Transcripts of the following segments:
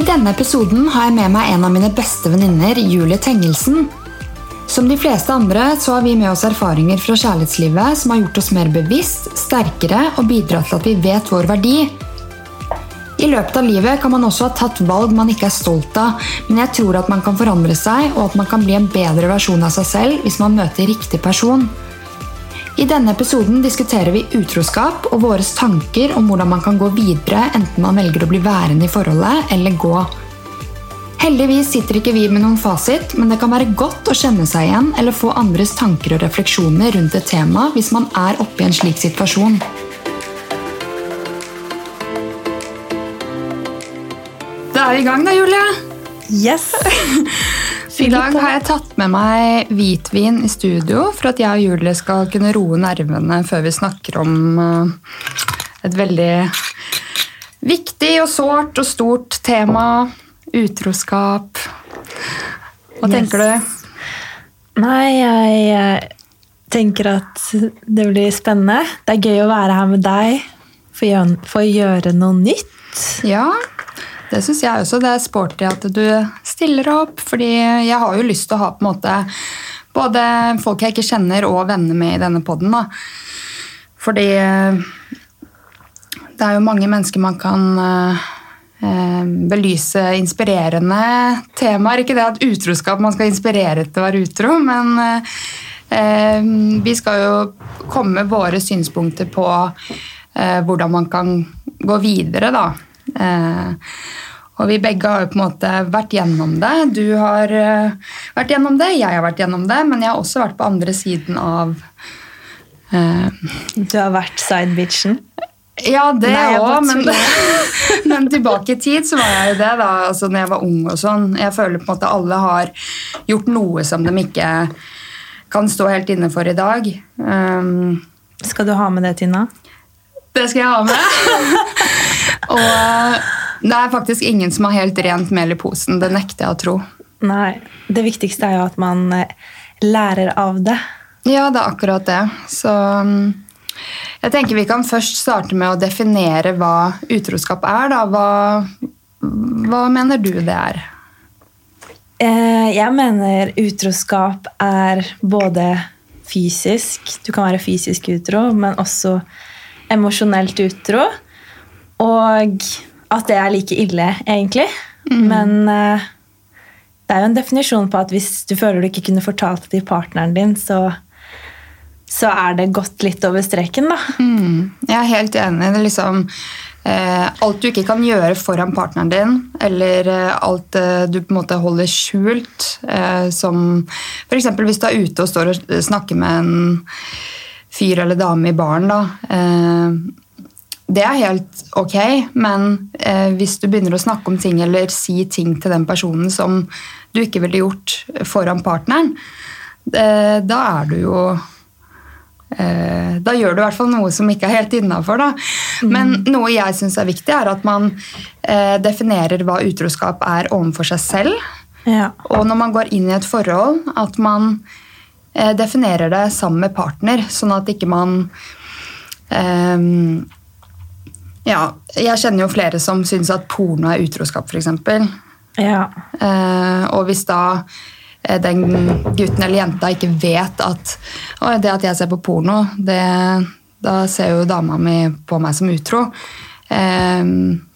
I denne episoden har jeg med meg en av mine beste venninner, Julie Tengelsen. Som de fleste andre så har vi med oss erfaringer fra kjærlighetslivet som har gjort oss mer bevisst, sterkere og bidratt til at vi vet vår verdi. I løpet av livet kan man også ha tatt valg man ikke er stolt av, men jeg tror at man kan forandre seg, og at man kan bli en bedre versjon av seg selv hvis man møter riktig person. I denne episoden diskuterer vi utroskap og våre tanker om hvordan man kan gå videre enten man velger å bli værende i forholdet eller gå. Heldigvis sitter ikke vi med noen fasit, men det kan være godt å kjenne seg igjen eller få andres tanker og refleksjoner rundt et tema hvis man er oppe i en slik situasjon. Da er vi i gang, da, Julie. Yes! I dag har jeg tatt med meg hvitvin i studio for at jeg og Julie skal kunne roe nervene før vi snakker om eh, et veldig viktig og sårt og stort tema. Utroskap. Hva Yes. tenker du? Nei, jeg eh, tenker at det blir spennende. Det er gøy å være her med deg for å gjøre, for å gjøre noe nytt. Ja, det syns jeg også. Det er sporty at du stiller opp. Fordi jeg har jo lyst til å ha på en måte både folk jeg ikke kjenner og venner med i denne poden. Fordi eh, det er jo mange mennesker man kan eh, belyse inspirerende temaer. Ikke det at utroskap man skal inspirere til å være utro, men eh, vi skal jo komme med våre synspunkter på hvordan man kan gå videre, da. Eh, og vi begge har jo på en måte vært gjennom det. Du har eh, vært gjennom det, jeg har vært gjennom det, men jeg har også vært på andre siden av eh, Du har vært sidebitchen. ja, det òg, men, men tilbake i tid så var jeg jo det, da. Altså når jeg var ung og sånn. Jeg føler på en måte alle har gjort noe som de ikke kan stå helt inne for i dag. Um, Skal du ha med det, Tina? det skal jeg ha med. og det er faktisk ingen som har helt rent mel i posen. Det nekter jeg å tro. Nei. Det viktigste er jo at man eh, lærer av det. Ja, det er akkurat det. Så um, jeg tenker vi kan først starte med å definere hva utroskap er. Da. Hva, hva mener du det er? Eh, Jeg mener utroskap er både fysisk Du kan være fysisk utro, men også emosjonelt utro. Og at det er like ille, egentlig. Men uh, det er jo en definisjon på at hvis du føler du ikke kunne fortalt det til partneren din, så, så er det gått litt over streken, da. Mm, jeg er helt enig. Det er liksom eh, Alt du ikke kan gjøre foran partneren din, eller eh, alt eh, du på en måte holder skjult, eh, som f.eks. hvis du er ute og står og snakker med en fyr eller dame i baren, da. Det er helt ok, men eh, hvis du begynner å snakke om ting eller si ting til den personen som du ikke ville gjort foran partneren, eh, da er du jo Eh, da gjør du i hvert fall noe som ikke er helt innafor. Men noe jeg syns er viktig, er at man eh, definerer hva utroskap er overfor seg selv. Ja. Og når man går inn i et forhold, at man eh, definerer det sammen med partner, sånn at ikke man eh, Ja, jeg kjenner jo flere som syns at porno er utroskap, f.eks. ja. Eh, og hvis da eh, den gutten eller jenta ikke vet at «Oi, det at jeg ser på porno, det, da ser jo dama mi på meg som utro. Eh,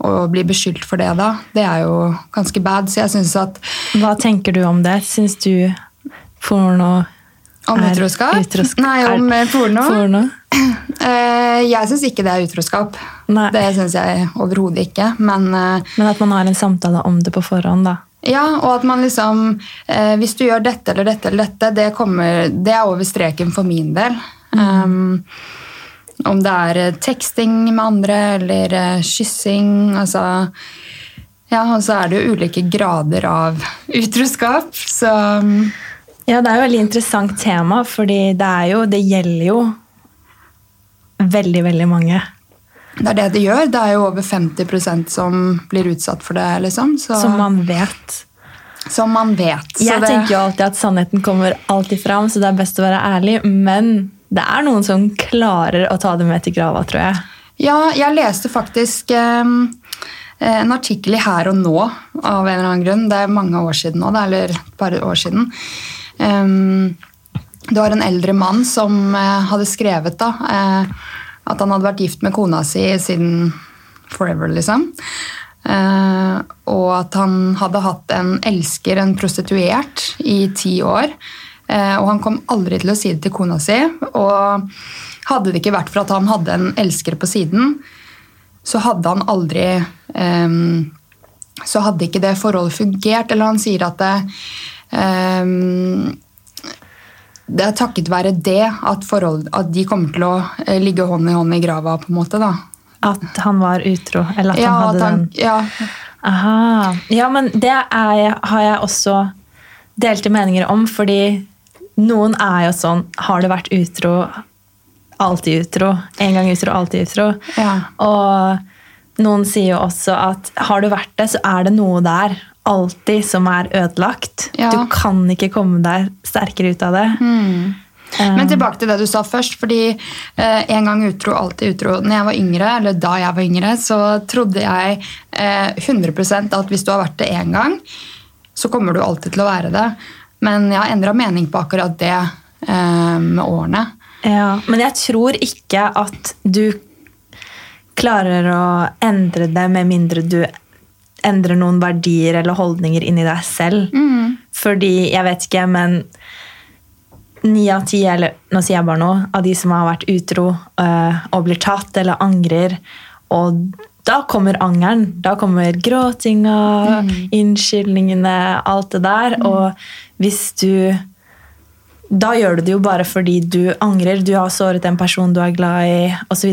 og bli beskyldt for det da, det er jo ganske bad. Så jeg syns at Hva tenker du om det? Syns du porno Om er utroskap? utroskap? Nei, om Er- porno? porno? Eh, jeg syns ikke det er utroskap. Nei. Det syns jeg overhodet ikke. Men eh, Men at man har en samtale om det på forhånd, da. Ja, og at man liksom eh, Hvis du gjør dette eller dette eller dette, det, kommer, det er over streken for min del. Um, om det er teksting med andre eller kyssing, altså Ja, og så er det jo ulike grader av utroskap, så um, Ja, det er jo et veldig interessant tema, fordi det er jo Det gjelder jo veldig, veldig mange. det er det det gjør. Det er jo over 50% som blir utsatt for det, liksom. Så, Som man vet. som man vet. Jeg det, tenker jo alltid at sannheten kommer alltid fram, så det er best å være ærlig. Men det er noen som klarer å ta det med til grava, tror jeg. Ja, jeg leste faktisk eh, en artikkel i Her og Nå av en eller annen grunn. Det er mange år siden nå, er eller et par år siden. Um, det var en eldre mann som eh, hadde skrevet da, eh, at han hadde vært gift med kona si siden forever, liksom. Eh, og at han hadde hatt en elsker, en prostituert, i ti år. Eh, og han kom aldri til å si det til kona si. Og hadde det ikke vært for at han hadde en elsker på siden, så hadde han aldri um, Så hadde ikke det forholdet fungert. Eller han sier at det eh, det er takket være det at, forhold, at de kommer til å eh, ligge hånd i hånd i grava. på en måte da. At han var utro? Eller at ja, han hadde at han, den ja, Aha. Ja, men det er, har jeg også delte meninger om, fordi noen er jo sånn Har du vært utro? Alltid utro. En gang utro, alltid utro. Ja. Og noen sier jo også at har du vært det, så er det noe der alltid som er ødelagt. Ja. Du kan ikke komme deg sterkere ut av det. Mm. Men tilbake til det du sa først. fordi eh, En gang utro, alltid utro. Når jeg var yngre, eller Da jeg var yngre, så trodde jeg eh, 100% at hvis du har vært det én gang, så kommer du alltid til å være det. Men jeg har endra mening på akkurat det eh, med årene. Ja, men jeg tror ikke at du klarer å endre det med mindre du endrer noen verdier eller holdninger inni deg selv. Fordi, jeg vet ikke, men ni av ti, eller nå sier jeg bare noe, av de som har vært utro øh, og blir tatt eller angrer, og da kommer angeren. Da kommer gråtinga, innskyldningene, alt det der. Og hvis du da gjør du det jo bare fordi du angrer, du har såret en person du er glad i, osv.,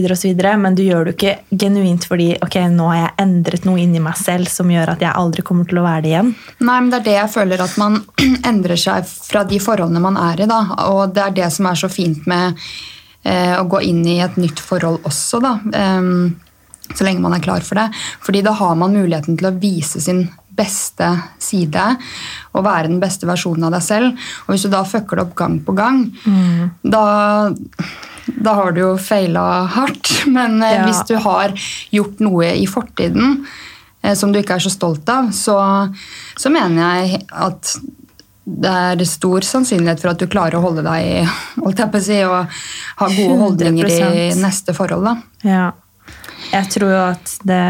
men du gjør det jo ikke genuint fordi ok, nå har jeg endret noe inni meg selv som gjør at jeg aldri kommer til å være det igjen. Nei, men Det er det jeg føler at man endrer seg fra de forholdene man er i. da, Og det er det som er så fint med eh, å gå inn i et nytt forhold også. da, Um, Så lenge man er klar for det. Fordi da har man muligheten til å vise sin beste side og være den beste versjonen av deg selv. Og hvis du da fucker det opp gang på gang, da da har du jo feila hardt. Men eh, Ja. hvis du har gjort noe i fortiden eh, som du ikke er så stolt av, så, så mener jeg at det er stor sannsynlighet for at du klarer å holde deg i holdt jeg på å si, og ha gode holdninger i 100%. neste forhold. Da. Ja. Jeg tror jo at det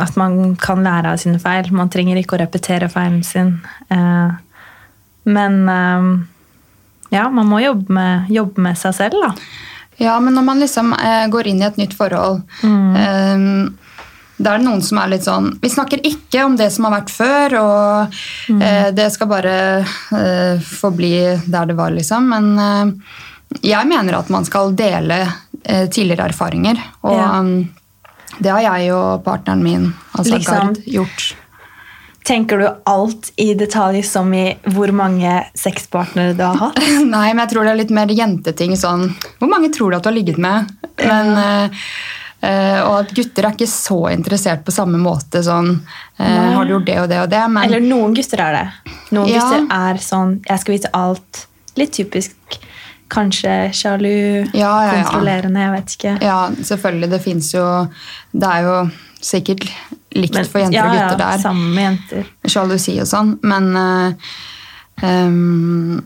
At man kan lære av sine feil. Man trenger ikke å repetere feilen sin. Eh, Men eh, ja, man må jobbe med, jobbe med seg selv, da. Ja, men når man liksom eh, går inn i et nytt forhold mm. Da er det noen som er litt sånn Vi snakker ikke om det som har vært før, og mm. det skal bare forbli der det var, liksom. Men jeg mener at man skal dele tidligere erfaringer. Og Ja. Det har jeg og partneren min, altså Liksom- Gard, gjort. Tenker du alt i detalj som i hvor mange sexpartnere du har hatt? Nei, men jeg tror det er litt mer jenteting. Sånn, hvor mange tror du at du har ligget med? Men, Uh, og at gutter er ikke så interessert på samme måte. Sånn, uh, har du gjort det og det og det? Men Eller noen gutter er det. Noen Ja. gutter er sånn Jeg skal vite alt. Litt typisk. Kanskje sjalu, Ja, ja, ja. kontrollerende, jeg vet ikke. ja, selvfølgelig, det fins jo Det er jo sikkert likt Men- for jenter og gutter der. Sammen med jenter. Sjalusi og sånn. Men uh, um,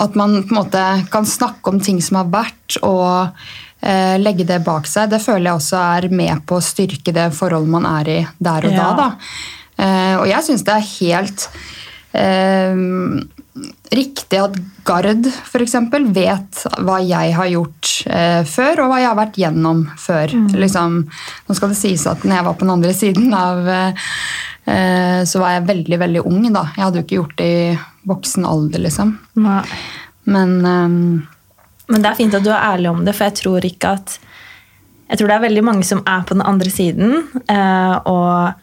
at man på en måte kan snakke om ting som har vært, og eh, legge det bak seg, det føler jeg også er med på å styrke det forholdet man er i der og da. da. Eh, og jeg syns det er helt riktig at Gard eksempel, vet hva jeg har gjort eh, før, og hva jeg har vært gjennom før. Liksom, nå skal det sies at når jeg var på den andre siden av eh, eh, Så var jeg veldig, veldig ung. da. Jeg hadde jo ikke gjort det i voksen alder, liksom. Nei. Men eh, Men det er fint at du er ærlig om det, for jeg tror ikke at Jeg tror det er veldig mange som er på den andre siden, eh, og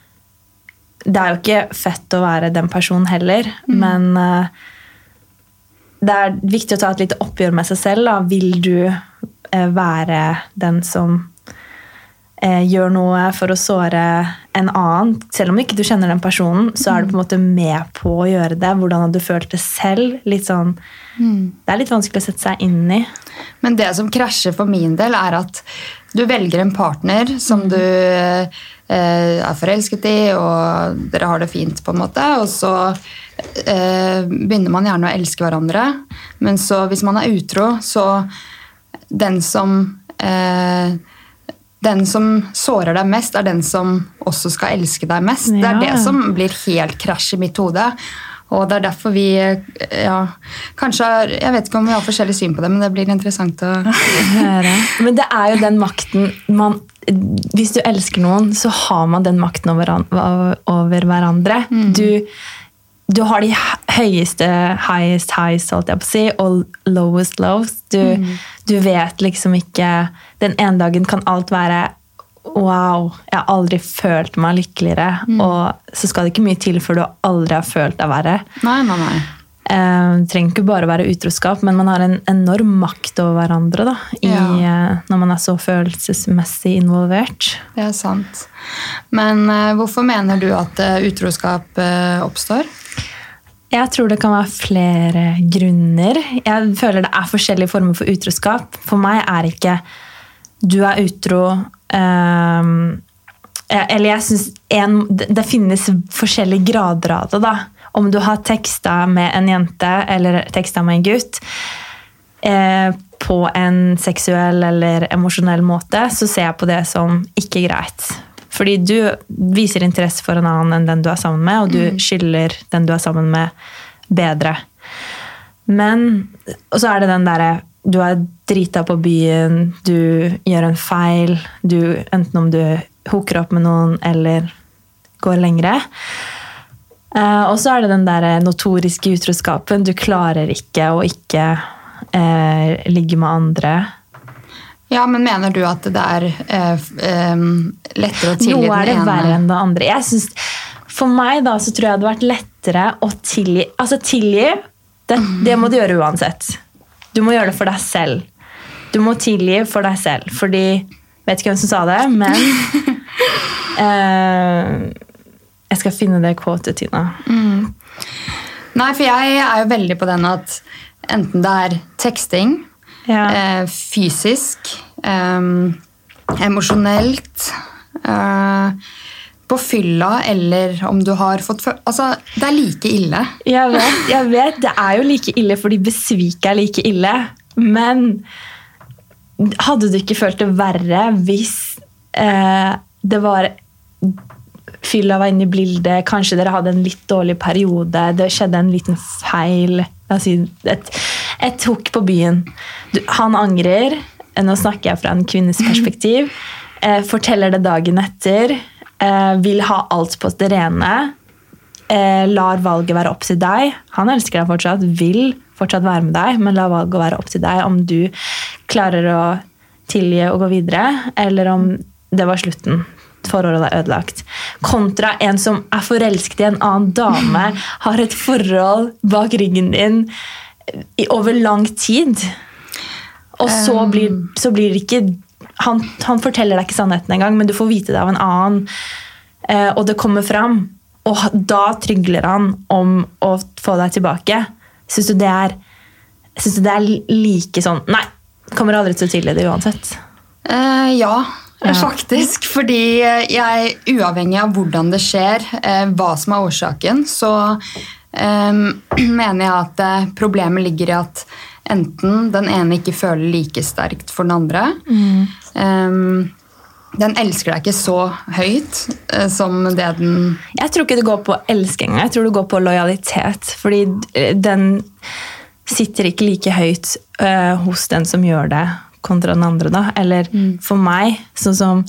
det er jo ikke fett å være den personen heller, men eh, det er viktig å ta et lite oppgjør med seg selv. Da. Vil du eh, være den som eh, gjør noe for å såre en annen, selv om ikke du kjenner den personen, så er du på en måte med på å gjøre det. Hvordan hadde du følt det selv? Sånn, Det er litt vanskelig å sette seg inn i. Men det som krasjer for min del, er at du velger en partner som du eh, er forelsket i, og dere har det fint, på en måte. Og så eh, begynner man gjerne å elske hverandre. Men så hvis man er utro, så den som eh, den som sårer deg mest, er den som også skal elske deg mest. Det er det som blir helt krasj i mitt hode. Og det er derfor vi ja, kanskje har, Jeg vet ikke om vi har forskjellig syn på det, men det blir interessant å høre. Men det er jo den makten man Hvis du elsker noen, så har man den makten over, over hverandre. Du, du har de høyeste highest highs, holdt jeg på å si, og lowest lows. Du, du vet liksom ikke Den ene dagen kan alt være Wow, jeg har aldri følt meg lykkeligere. Og så skal det ikke mye til før du aldri har følt deg verre. Nei, nei, nei. Eh, det trenger ikke bare å være utroskap, men man har en enorm makt over hverandre da, i, Ja. eh, når man er så følelsesmessig involvert. Det er sant. Men eh, hvorfor mener du at eh, utroskap eh, oppstår? Jeg tror det kan være flere grunner. Jeg føler det er forskjellige former for utroskap. For meg er ikke du er utro eh, Eller jeg synes det, det finnes forskjellige grader av det. da. Om du har teksta med en jente eller teksta med en gutt eh, på en seksuell eller emosjonell måte, så ser jeg på det som ikke greit. Fordi du viser interesse for en annen enn den du er sammen med, og du skylder den du er sammen med, bedre. Men Og så er det den derre Du er drita på byen, du gjør en feil, du, enten om du hooker opp med noen eller går lengre. Eh, og så er det den der notoriske utroskapen. Du klarer ikke å ikke eh, ligge med andre. Ja, men mener du at det er eh, lettere å tilgi den ene Noe er det verre enn det andre. Jeg synes, for meg da, så tror jeg det hadde vært lettere å tilgi. Altså tilgi, det, det må du gjøre uansett. Du må gjøre det for deg selv. Du må tilgi for deg selv. Fordi Vet ikke hvem som sa det, men uh, Jeg skal finne det kvotet, Tina. Nei, for jeg er jo veldig på den at enten det er teksting, Ja. eh, fysisk, eh, emosjonelt eh, På fylla, eller om du har fått Altså, det er like ille. Jeg vet, jeg vet, det er jo like ille fordi besvik er like ille. Men hadde du ikke følt det verre hvis eh, det var Fylla var inne i bildet, kanskje dere hadde en litt dårlig periode, det skjedde en liten feil si et, et hukk på byen. Du, han angrer. Nå snakker jeg fra en kvinnes perspektiv. Eh, forteller det dagen etter. Eh, vil ha alt på det rene eh, lar valget være opp til deg. Han elsker deg fortsatt, vil fortsatt være med deg, men la valget være opp til deg om du klarer å tilgi og gå videre, eller om det var slutten. Forholdet er ødelagt. Kontra en som er forelsket i en annen dame, har et forhold bak ryggen din i over lang tid. Og så blir, så blir det ikke han, han forteller deg ikke sannheten engang, men du får vite det av en annen. Eh, og det kommer fram. Og da trygler han om å få deg tilbake. Syns du det er Syns du det er like sånn Nei, kommer aldri til å tilgi det uansett. Eh, ja, Ja. faktisk. Fordi jeg, uavhengig av hvordan det skjer, eh, hva som er årsaken, så eh, mener jeg at eh, problemet ligger i at enten den ene ikke føler like sterkt for den andre. Eh, den elsker deg ikke så høyt uh, som det den Jeg tror ikke det går på elsking, jeg tror det går på lojalitet. Fordi eh, den sitter ikke like høyt uh, hos den som gjør det, kontra den andre. da. Eller for meg, sånn som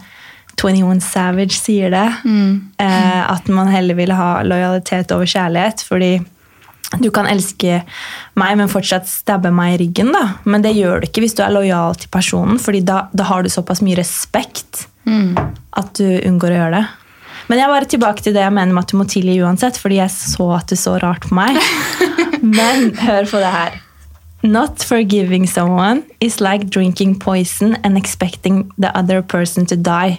21 Savage sier det, eh, at man heller vil ha lojalitet over kjærlighet. fordi du kan elske meg, men fortsatt stabbe meg i ryggen. da. Men det gjør du ikke hvis du er lojal til personen, fordi da, da har du såpass mye respekt at du unngår å gjøre det. Men jeg er bare tilbake til det jeg mener med at du må tilgi uansett, fordi jeg så at du så rart på meg. Men hør på det her. Not forgiving someone is like drinking poison and expecting the other person to die.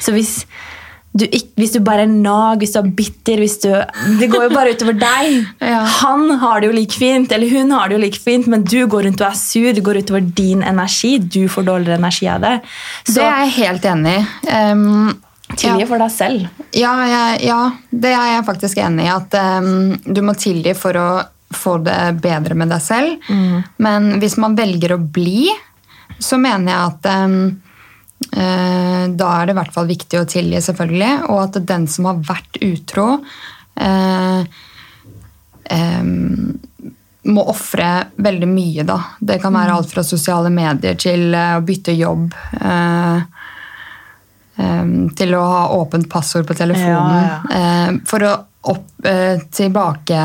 Så hvis du hvis du bare er nag, hvis du er bitter hvis du, Det går jo bare utover deg. Ja. Han har det jo like fint, eller hun har det jo like fint, men du går rundt og er sur. Det går utover din energi. Du får dårligere energi av det. Så Det er jeg helt enig i. Um, tilgi ja. for deg selv. Ja, ja, ja, det er jeg faktisk enig i. At um, du må tilgi for å få det bedre med deg selv. Men hvis man velger å bli, så mener jeg at um, da er det i hvert fall viktig å tilgi, selvfølgelig. Og at den som har vært utro eh, eh, må ofre veldig mye, da. Det kan være alt fra sosiale medier til eh, å bytte jobb. eh, til å ha åpent passord på telefonen. Ja, ja. for å opp, eh, tilbake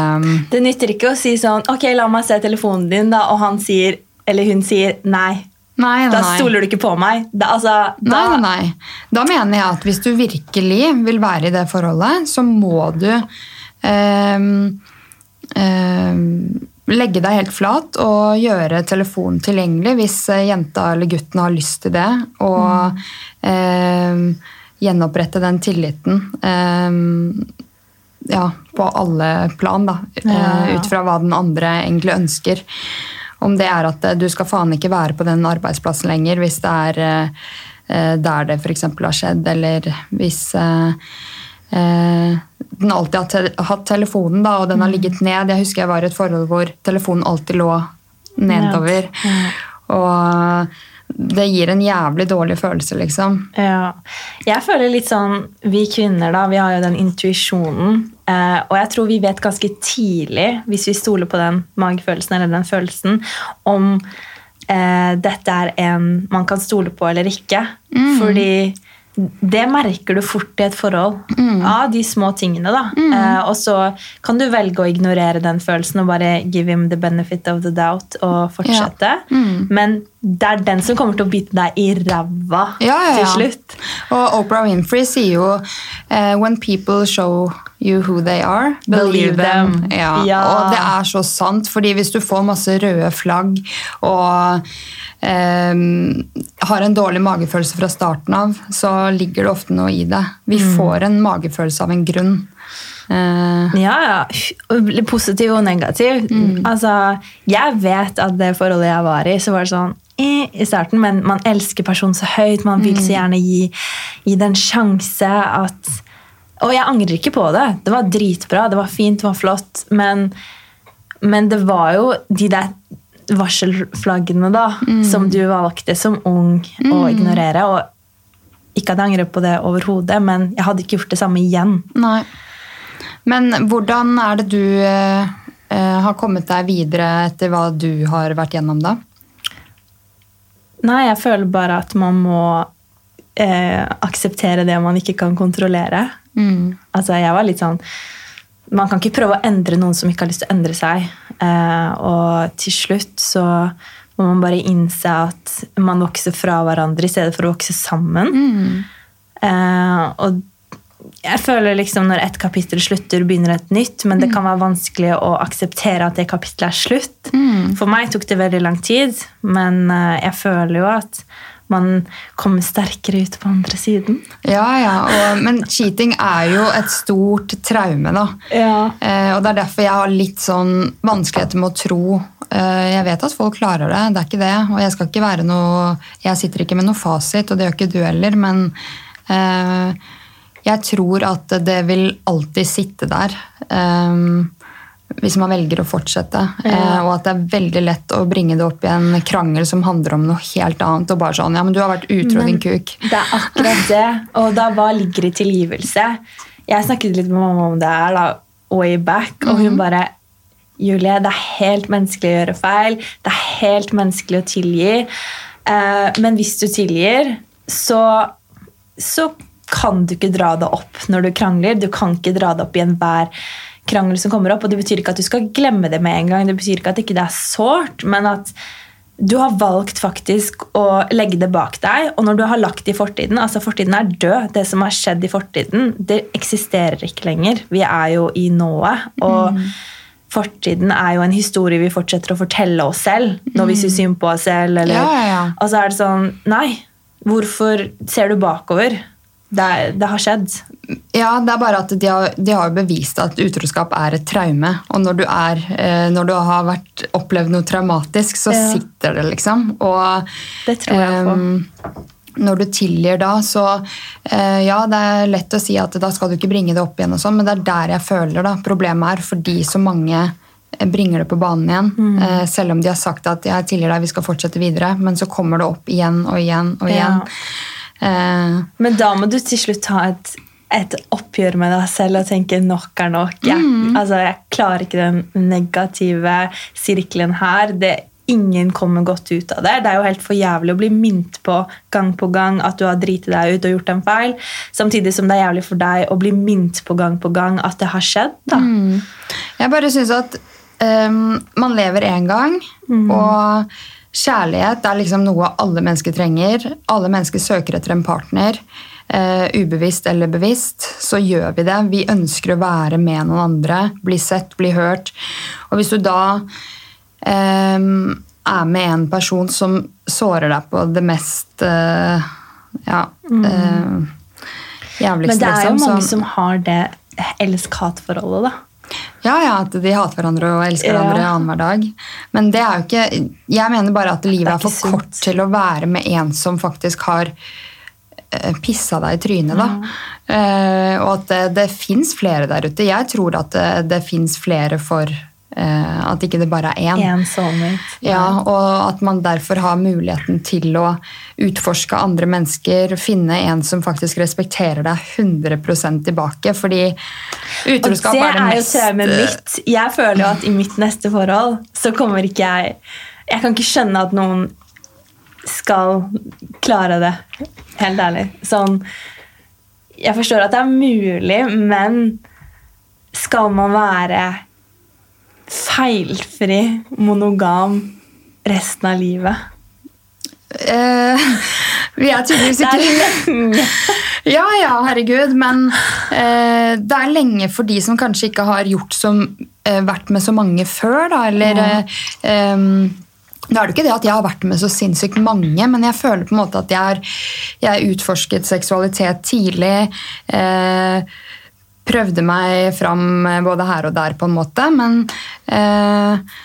Det nytter ikke å si sånn Ok, la meg se telefonen din, da, og han sier, eller hun sier nei. Nei, nei, Da stoler du ikke på meg. Da, altså, da, Nei, nei. Da mener jeg at hvis du virkelig vil være i det forholdet, så må du eh, eh, legge deg helt flat og gjøre telefonen tilgjengelig hvis eh, jenta eller gutten har lyst til det. Og eh, gjenopprette den tilliten. ehm, ja, på alle plan, da. Ja, ja. eh, Ut fra hva den andre egentlig ønsker. Om det er at eh, du skal faen ikke være på den arbeidsplassen lenger hvis det er eh, eh, der det f.eks. har skjedd, eller hvis den alltid har hatt telefonen, da, og den Mm. har ligget ned. Jeg husker jeg var i et forhold hvor telefonen alltid lå nedover. Og det gir en jævlig dårlig følelse, liksom. Ja. Jeg føler litt sånn Vi kvinner, da, vi har jo den intuisjonen. Eh, og jeg tror vi vet ganske tidlig, hvis vi stoler på den magefølelsen eller den følelsen, om eh, dette er en man kan stole på eller ikke. Fordi det merker du fort i et forhold. Av de små tingene. da. Eh, og så kan du velge å ignorere den følelsen og bare give him the benefit of the doubt og fortsette. Men det er den som kommer til å bite deg i ræva Ja, ja, til slutt. Og Oprah Winfrey sier jo uh, When people show you who they are, believe, Believe them. them. Ja. Ja. Og det er så sant, fordi hvis du får masse røde flagg og um, har en dårlig magefølelse fra starten av, så ligger det ofte noe i det. Vi Mm. får en magefølelse av en grunn. Uh, Ja, ja. Positiv og negativ. Mm. Altså, jeg vet at det forholdet jeg var i, så var det sånn i starten, men man elsker personen så høyt. Man vil Mm. så gjerne gi, gi det en sjanse at Og jeg angrer ikke på det. Det var dritbra, det var fint, det var flott. Men, men det var jo de der varselflaggene da, Mm. som du valgte som ung å ignorere. Og ikke at jeg angrer på det overhodet, men jeg hadde ikke gjort det samme igjen. nei. Men hvordan er det du eh, eh, har kommet deg videre etter hva du har vært gjennom, da? Nei, jeg føler bare at man må eh, akseptere det man ikke kan kontrollere. Mm. Altså, jeg var litt sånn Man kan ikke prøve å endre noen som ikke har lyst til å endre seg. Eh, og til slutt så må man bare innse at man vokser fra hverandre i stedet for å vokse sammen. Mm. Eh, og jeg føler liksom når et kapittel slutter, begynner et nytt, men det kan være vanskelig å akseptere at det kapittelet er slutt. For meg tok det veldig lang tid, men eh, jeg føler jo at man kommer sterkere ut på andre siden. Ja, ja. Og, men cheating er jo et stort traume, da. Ja. Eh, og det er derfor jeg har litt sånn vanskeligheter med å tro eh, Jeg vet at folk klarer det, det er ikke det. Og jeg skal ikke være noe Jeg sitter ikke med noe fasit, og det gjør ikke du heller, men eh, jeg tror at det vil alltid sitte der. Um, hvis man velger å fortsette. Eh, og at det er veldig lett å bringe det opp i en krangel som handler om noe helt annet. Og bare sånn Ja, men du har vært utro, din kuk. Det er akkurat det. Og da hva ligger i tilgivelse? Jeg snakket litt med mamma om det her da, way back, og hun bare Julie, det er helt menneskelig å gjøre feil. Det er helt menneskelig å tilgi. Eh, men hvis du tilgir, så, så kan du ikke dra det opp når du krangler. Du kan ikke dra det opp i enhver krangel som kommer opp. Og det betyr ikke at du skal glemme det med en gang. Det betyr ikke at ikke det er sårt, men at du har valgt faktisk å legge det bak deg. Og når du har lagt det i fortiden altså Fortiden er død. Det som har skjedd i fortiden, det eksisterer ikke lenger. Vi er jo i nået. Og fortiden er jo en historie vi fortsetter å fortelle oss selv når vi syns synd på oss selv. Eller, Ja, ja, ja. Og så er det sånn Nei, hvorfor ser du bakover? Det, det har skjedd. Ja, det er bare at de har, de har bevist at utroskap er et traume. Og når du, er, eh, når du har vært, opplevd noe traumatisk, så Ja. sitter det, liksom. Og Det tror jeg på. ehm, når du tilgir da, så eh, Ja, det er lett å si at da skal du ikke bringe det opp igjen, og sånn, men det er der jeg føler da, problemet er, fordi så mange eh, bringer det på banen igjen. Mm. Eh, selv om de har sagt at jeg tilgir deg, vi skal fortsette videre, men så kommer det opp igjen og igjen og Ja. Eh, Men da må du til slutt ta et, et oppgjør med deg selv og tenke nok er nok. Jeg, altså, jeg klarer ikke den negative sirkelen her. Det, ingen kommer godt ut av det. Det er jo helt for jævlig å bli minnet på gang på gang at du har driti deg ut og gjort en feil, samtidig som det er jævlig for deg å bli minnet på gang på gang at det har skjedd. da. Jeg bare syns at um, man lever én gang, og kjærlighet er liksom noe alle mennesker trenger. Alle mennesker søker etter en partner. Uh, ubevisst eller bevisst, så gjør vi det. Vi ønsker å være med noen andre, bli sett, bli hørt. Og hvis du da um, er med en person som sårer deg på det mest uh, ja, uh, jævligste, Men det er jo liksom, mange så- som har det elsk-hat-forholdet, da. Ja, ja, at de hater hverandre og elsker Ja. hverandre annenhver dag. Men det er jo ikke Jeg mener bare at livet er er, for sunt. kort til å være med en som faktisk har eh, pissa deg i trynet, da. Eh, og at det, det fins flere der ute. Jeg tror at det, det fins flere for eh, at ikke det bare er én. Ja, og at man derfor har muligheten til å utforske andre mennesker, finne en som faktisk respekterer deg 100 tilbake. Fordi utroskap er det er det er jo mest mitt. Jeg føler jo at i mitt neste forhold så kommer ikke jeg Jeg kan ikke skjønne at noen skal klare det. Helt ærlig. Sånn Jeg forstår at det er mulig, men skal man være feilfri, monogam resten av livet? Eh, vi er tydeligvis ikke. Ja, ja, herregud, men eh, det er lenge for de som kanskje ikke har gjort som, eh, vært med så mange før, da, eller Ja. eh, nå er det ikke det at jeg har vært med så sinnssykt mange, men jeg føler på en måte at jeg har jeg utforsket seksualitet tidlig. Eh, prøvde meg fram eh, både her og der, på en måte. Men eh,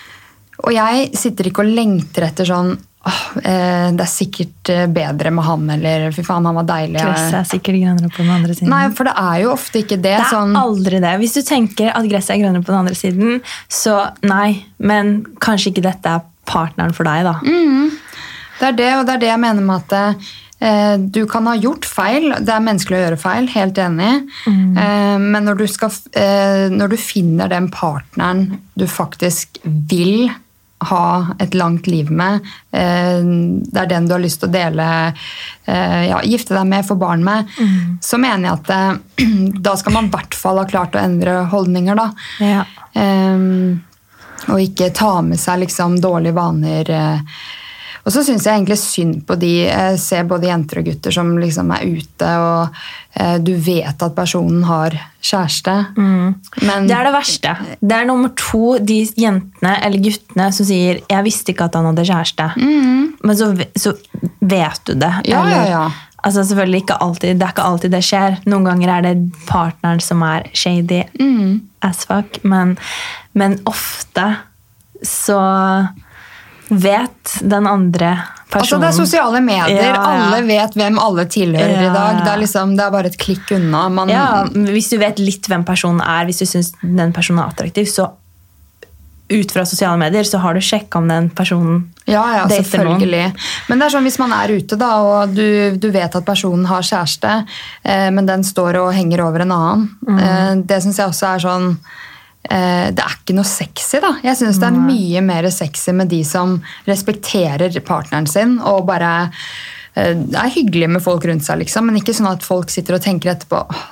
Og jeg sitter ikke og lengter etter sånn åh, eh, Det er sikkert eh, bedre med han, eller fy faen, han var deilig. Gresset er sikkert grønnere på den andre siden. Nei, for det er jo ofte ikke det. Det er sånn, aldri det. Hvis du tenker at gresset er grønnere på den andre siden, så nei. Men kanskje ikke dette er partneren for deg, da. Det er det, og det er det jeg mener med at eh, du kan ha gjort feil. Det er menneskelig å gjøre feil, helt enig. Mm. men når du, skal, eh, når du finner den partneren du faktisk vil ha et langt liv med, eh, det er den du har lyst til å dele, eh, ja, gifte deg med, få barn med, så mener jeg at eh, da skal man i hvert fall ha klart å endre holdninger. da. Ja. Um, og ikke ta med seg liksom dårlige vaner. eh. Og så syns jeg egentlig synd på de Jeg ser både jenter og gutter som liksom er ute, og eh, du vet at personen har kjæreste. Men Det er det verste. Det er nummer to de jentene eller guttene som sier 'jeg visste ikke at han hadde kjæreste'. Men så, så vet du det. Ja, eller- ja, ja. Altså selvfølgelig ikke alltid, Det er ikke alltid det skjer. Noen ganger er det partneren som er shady as fuck. Men, men ofte så vet den andre personen. Altså, det er sosiale medier. Ja, ja. Alle vet hvem alle tilhører Ja, i dag. Det er, liksom, det er bare et klikk unna. Man, Hvis du vet litt hvem personen er, hvis du syns den personen er attraktiv, så ut fra sosiale medier så har du sjekka om den personen Ja, ja, selvfølgelig. Men det er sånn hvis man er ute da, og du, du vet at personen har kjæreste, eh, men den står og henger over en annen, Mm. eh, det syns jeg også er sånn Det er ikke noe sexy, da. Jeg syns det er mye mer sexy med de som respekterer partneren sin og bare eh, det er hyggelig med folk rundt seg, liksom, men ikke sånn at folk sitter og tenker etterpå «Åh,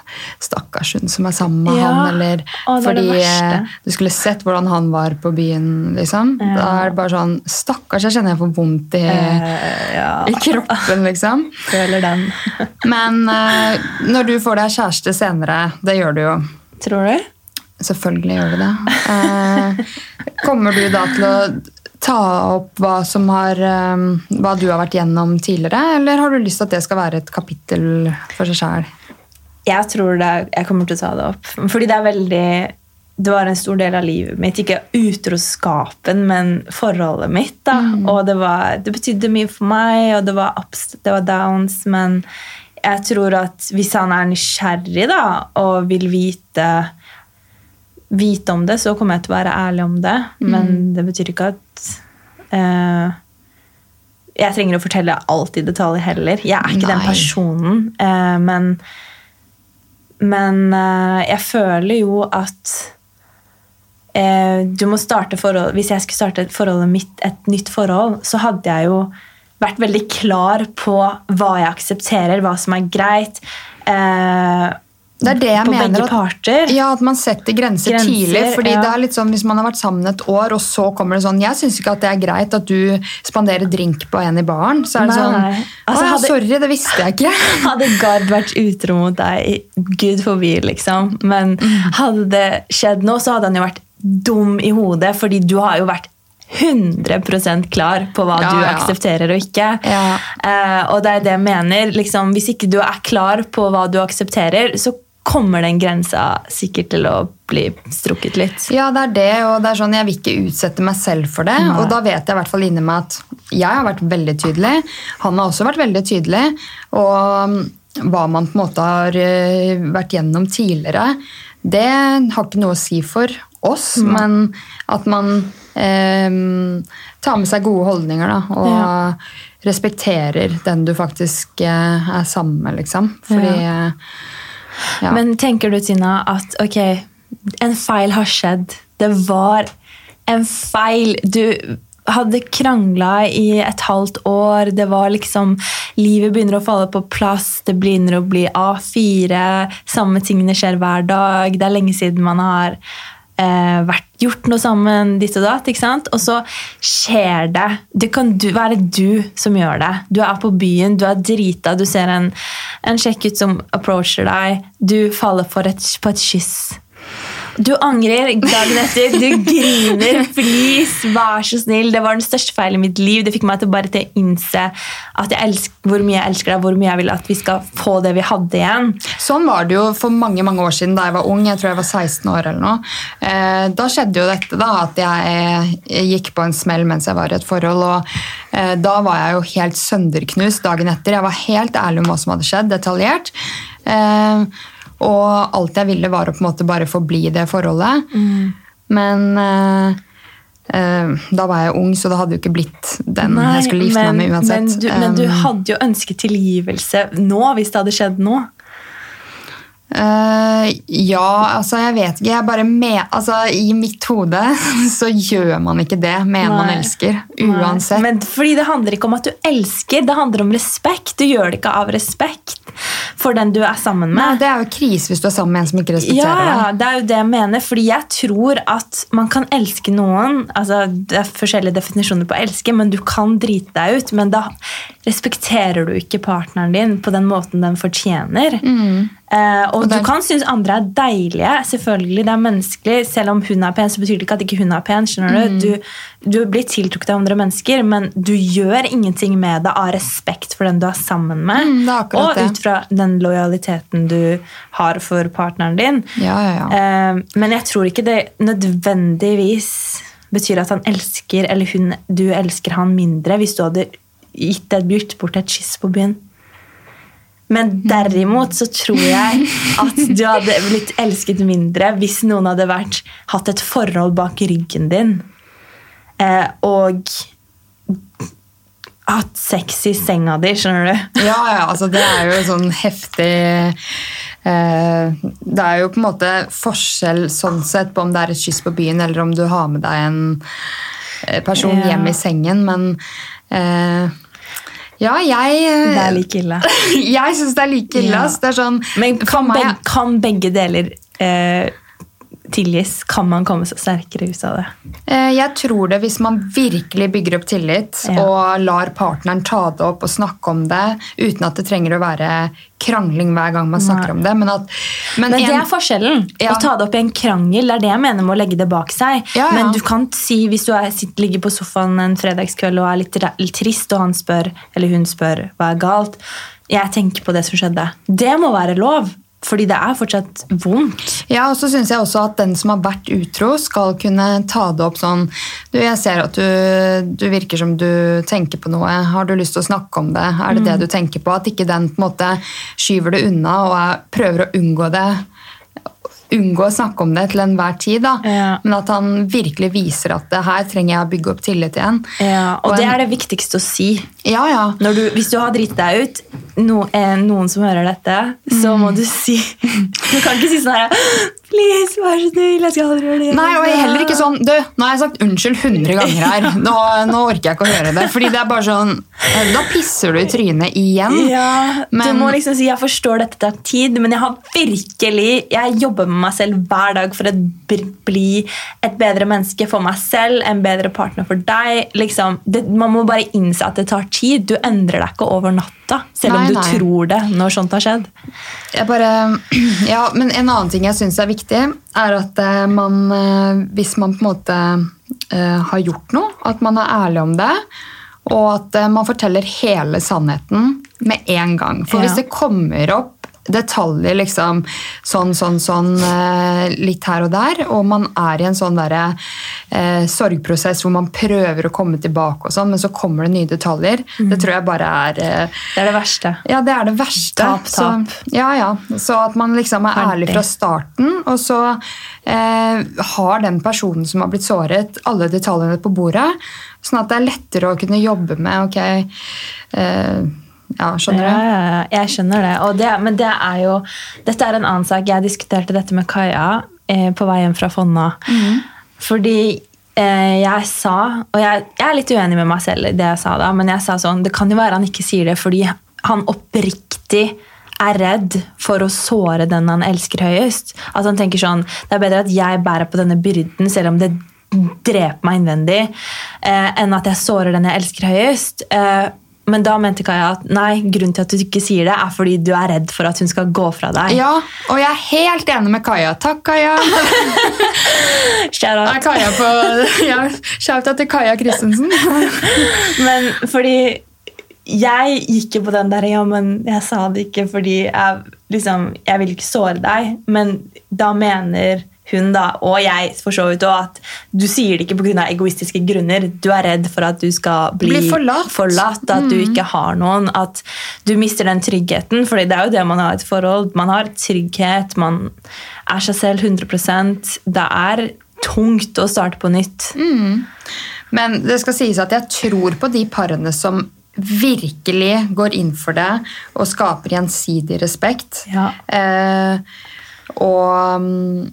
Stakkars hun som er sammen med Ja. han, eller Å, fordi eh, du skulle sett hvordan han var på byen, liksom. Ja. Da er det bare sånn Stakkars, jeg kjenner jeg får vondt i, Eh, ja, i kroppen, liksom. føler den. Men eh, når du får deg kjæreste senere, det gjør du jo. Tror du? Selvfølgelig gjør vi det. Eh, kommer du da til å ta opp hva, som har, eh, hva du har vært gjennom tidligere, eller har du lyst til at det skal være et kapittel for seg sjæl? Jeg tror det, jeg kommer til å ta det opp. Fordi det er veldig Det var en stor del av livet mitt. Ikke utroskapen, men forholdet mitt. da. Og det, var, det betydde mye for meg, og det var ups, det var downs. Men jeg tror at hvis han er nysgjerrig da, og vil vite vite om det, så kommer jeg til å være ærlig om det. Men det betyr ikke at eh, jeg trenger å fortelle alt i detalj heller. Jeg er ikke den personen. eh, men men eh, jeg føler jo at eh, du må starte forhold Hvis jeg skulle starte et, mitt, et nytt forhold, så hadde jeg jo vært veldig klar på hva jeg aksepterer, hva som er greit. Eh, Det er det jeg på mener. begge at- parter. Ja, At man setter grenser, Grenser, tidlig. fordi ja. det er litt sånn, Hvis man har vært sammen et år, og så kommer det sånn Jeg syns ikke at det er greit at du spanderer drink på en i baren. Så er det Nei, sånn nei. Altså, hadde- sorry, det visste jeg ikke. Hadde Gard vært utro mot deg, gud forbi, liksom. Men Mm. hadde det skjedd nå, så hadde han jo vært dum i hodet, fordi du har jo vært 100% klar på hva Ja, du aksepterer og ikke. Ja. Uh, og det er det jeg mener. Liksom, hvis ikke du er klar på hva du aksepterer, så kommer den grensa sikkert til å bli strukket litt. Ja, det er det, og det er sånn, jeg vil ikke utsette meg selv for det. Nei. Og da vet jeg i hvert fall inni meg at jeg har vært veldig tydelig. Han har også vært veldig tydelig. Og hva man på en måte har eh, vært gjennom tidligere, det har ikke noe å si for oss. Men at man eh, tar med seg gode holdninger da, og Ja. respekterer den du faktisk eh, er sammen med, liksom. Fordi eh, Men tenker du, Tina, at ok, en feil har skjedd. Det var en feil. Du hadde krangla i et halvt år. Det var liksom Livet begynner å falle på plass. Det begynner å bli A4. Samme tingene skjer hver dag. Det er lenge siden man har eh, vært, gjort noe sammen, ditt og datt. ikke sant? Og så skjer det. Det kan du, være du som gjør det. Du er på byen, du er drita, du ser en, en kjekk ut som approacher deg. Du faller for et, på et kyss. Du angrer dagen etter. Du griner. Please, vær så snill. Det var den største feilen i mitt liv. Det fikk meg til bare til å innse at jeg elsker, hvor mye jeg elsker deg, hvor mye jeg vil at vi skal få det vi hadde igjen. Sånn var det jo for mange mange år siden da jeg var ung. Jeg tror jeg var 16 år eller noe. Eh, da skjedde jo dette da, at jeg, gikk på en smell mens jeg var i et forhold. og eh, Da var jeg jo helt sønderknust dagen etter. Jeg var helt ærlig om hva som hadde skjedd, detaljert. Eh, og alt jeg ville, var å på en måte bare forbli i det forholdet. Men uh, uh, da var jeg ung, så det hadde jo ikke blitt den jeg skulle gifte meg med uansett. Men du, men du Um, hadde jo ønsket tilgivelse nå, hvis det hadde skjedd nå. Eh, ja, altså jeg vet ikke. Jeg bare med, altså, I mitt hode så gjør man ikke det med en man elsker. elsker. Nei. Uansett. Men fordi det handler ikke om at du elsker, det handler om respekt. Du gjør det ikke av respekt for den du er sammen Nei, med. det er jo krise hvis du er sammen med en som ikke Ja, respekterer deg. det er jo det jeg mener. Fordi jeg tror at man kan elske noen altså Det er forskjellige definisjoner på å elske, men du kan drite deg ut. Men da respekterer du ikke partneren din på den måten den fortjener. Eh, og, Og du kan synes andre er deilige. Selvfølgelig, det er menneskelig. Selv om hun er pen, så betyr det ikke at ikke hun er pen. skjønner Du Du, du blir tiltrukket av andre mennesker, men du gjør ingenting med det av respekt for den du er sammen med. Mm, er og ut fra den lojaliteten du har for partneren din. Ja, ja, ja. Eh, men jeg tror ikke det nødvendigvis betyr at han elsker eller hun, du elsker han mindre hvis du hadde gitt gitt bort et kyss på byen. Men derimot så tror jeg at du hadde blitt elsket mindre hvis noen hadde vært, hatt et forhold bak ryggen din. Eh, og hatt sex i senga di, skjønner du? Ja, ja, altså det er jo sånn heftig eh, Det er jo på en måte forskjell sånn sett på om det er et kyss på byen, eller om du har med deg en eh, person hjem i sengen, men eh, ja, jeg Det er like ille. Jeg syns det er like ille. Ja. Det er sånn, Men kan, meg- begge, kan begge deler eh, tilgis? Kan man komme seg sterkere ut av det? Eh, Jeg tror det hvis man virkelig bygger opp tillit Ja. og lar partneren ta det opp og snakke om det, uten at det trenger å være krangling hver gang man snakker Nei. om det. Men, at, men, Men det en- er forskjellen. Ja. Å ta det opp i en krangel det er det jeg mener med å legge det bak seg. Ja, ja. Men du kan si, hvis du er, sitter, ligger på sofaen en fredagskveld og er litt, litt trist, og han spør, eller hun spør hva er galt, jeg tenker på det som skjedde. Det må være lov. Fordi det er fortsatt vondt. Ja, og så synes jeg også at den som har vært utro, skal kunne ta det opp sånn Du, jeg ser at du, du virker som du tenker på noe. Har du lyst til å snakke om det? Er det det du tenker på? At ikke den på en måte skyver det unna og er, prøver å unngå det. Unngå å snakke om det til enhver tid. da. Ja. Men at han virkelig viser at det her trenger jeg å bygge opp tillit igjen. Ja, og Og det en- er det viktigste å si. Ja, ja. Når du, hvis du har dritt deg ut, no, er noen som hører dette, så må du si Du kan ikke si sånn her Please, vær så snill, jeg skal aldri gjøre det. Nei, og jeg er heller ikke sånn Du, nå har jeg sagt unnskyld 100 ganger her. Nå, nå orker jeg ikke å høre det. Fordi det er bare sånn Da pisser du i trynet igjen. Ja, Du må liksom si jeg forstår dette tar tid, men jeg har virkelig Jeg jobber med meg selv hver dag for å bli et bedre menneske for meg selv, en bedre partner for deg. Liksom, det, man må bare innse at det tar tid. Du endrer deg ikke over natta, selv Nei, du nei. tror det når sånt har skjedd. Jeg bare, ja, men en annen ting jeg syns er viktig, er at eh, man eh, Hvis man på en måte eh, har gjort noe, at man er ærlig om det. Og at man forteller hele sannheten med en gang. For Ja. hvis det kommer opp detaljer liksom sånn, sånn, sånn eh, litt her og der, og man er i en sånn derre eh, sorgprosess hvor man prøver å komme tilbake, og sånn, men så kommer det nye detaljer, det tror jeg bare er eh, Det er det verste. ja, det er det verste. Tap, tap. Så, ja, ja. så at man liksom er ærlig fra starten, og så eh, har den personen som har blitt såret, alle detaljene på bordet. Sånn at det er lettere å kunne jobbe med ok, eh, Ja, skjønner du? ja, ja, jeg skjønner det. Og det. Men det er jo Dette er en annen sak. Jeg diskuterte dette med Kaja eh, på vei hjem fra Fonna. Fordi eh, jeg sa Og jeg, jeg er litt uenig med meg selv i det jeg sa da, men jeg sa sånn Det kan jo være han ikke sier det fordi han oppriktig er redd for å såre den han elsker høyest. At han tenker sånn Det er bedre at jeg bærer på denne byrden, selv om det dreper meg innvendig, eh, enn at jeg sårer den jeg elsker høyest. Eh, men da mente Kaja at nei, grunnen til at du ikke sier det, er fordi du er redd for at hun skal gå fra deg. Ja, og jeg er helt enig med Kaja. Takk, Kaja. Shout out. Er Kaja på ja, Shout-out til Kaja Christensen. Men fordi jeg gikk jo på den der Ja, men jeg sa det ikke fordi jeg liksom Jeg vil ikke såre deg. Men da mener hun da, og jeg for så vidt òg, at du sier det ikke pga. egoistiske grunner. Du er redd for at du skal bli, Bli forlatt. forlatt, at du ikke har noen. At du mister den tryggheten. for det er jo det man har i et forhold. Man har trygghet, man er seg selv 100% Det er tungt å starte på nytt. Men det skal sies at jeg tror på de parene som virkelig går inn for det og skaper gjensidig respekt. Ja. Eh, og mm,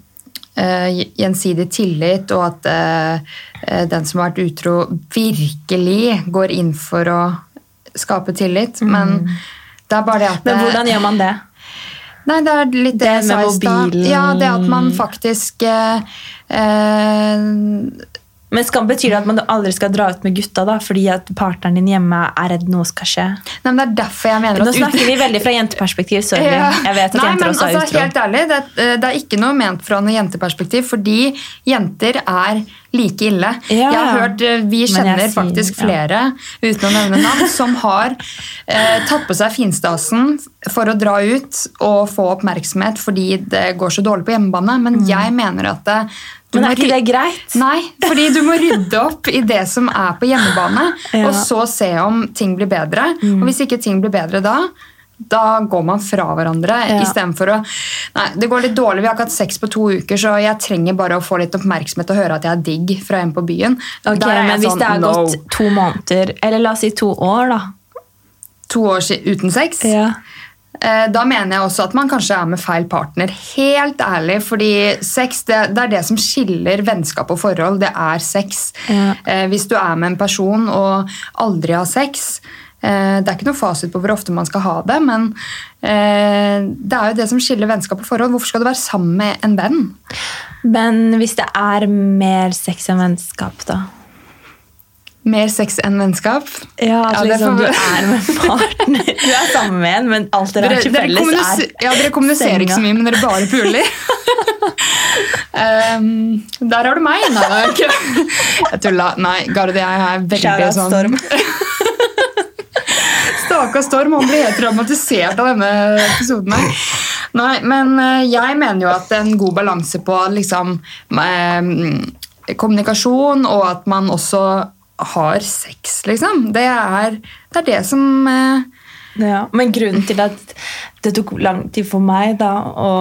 gjensidig tillit, og at eh, eh, den som har vært utro, virkelig går inn for å skape tillit. Men det er bare det at Mm. Men hvordan gjør man det? Nei, det er litt det, Det med mobilen. Ja, det at man faktisk eh, eh, Men skal, Betyr det at man aldri skal dra ut med gutta da, fordi at partneren din hjemme er redd noe skal skje? Nei, men Det er derfor jeg mener at Nå snakker vi veldig fra jenteperspektiv. Sorry. Ja. Jeg vet at Nei, jenter men også er altså, utro. Helt ærlig, det, det er ikke noe ment fra noe jenteperspektiv, fordi jenter er like ille. Ja. Jeg har hørt, eh, Vi kjenner sier- faktisk ja. flere uten å nevne navn, som har eh, tatt på seg finstasen for å dra ut og få oppmerksomhet fordi det går så dårlig på hjemmebane. Men jeg mener at det, du Mm. Men må er ikke det greit? Nei, fordi du må rydde opp i det som er på hjemmebane, Ja. Mm. og så se om ting blir bedre. Og hvis ikke ting blir bedre da, da går man fra hverandre Ja. istedenfor å Nei, det går litt dårlig, vi har ikke hatt sex på to uker, så jeg trenger bare å få litt oppmerksomhet og høre at jeg er digg fra en på byen. Ok, men hvis sånn, det har no. gått to måneder, eller la oss si to år, da. to år uten sex, Ja. Eh, Da mener jeg også at man kanskje er med feil partner. Helt ærlig, fordi sex det, det er det som skiller vennskap og forhold. Det er sex. Ja. Eh, Hvis du er med en person og aldri har sex Det er ikke noe fasit på hvor ofte man skal ha det, men eh, det er jo det som skiller vennskap og forhold. Hvorfor skal du være sammen med en venn? Men hvis det er mer sex enn vennskap, da? Mer sex enn vennskap? Ja, at Ja, liksom du er med partner. Du er sammen med en, men alt dere har til felles, er ja, dere kommuniserer ikke så mye, men dere bare puler. um, der har du meg. Nei, jeg tulla. Nei, Gard og jeg er veldig sånn Stakkars Storm, han blir helt traumatisert av denne episoden. her. Nei, men eh, jeg mener jo at en god balanse på liksom eh, kommunikasjon, og at man også har sex, liksom. Det er det, er det som eh, Ja, men grunnen til at det tok lang tid for meg da å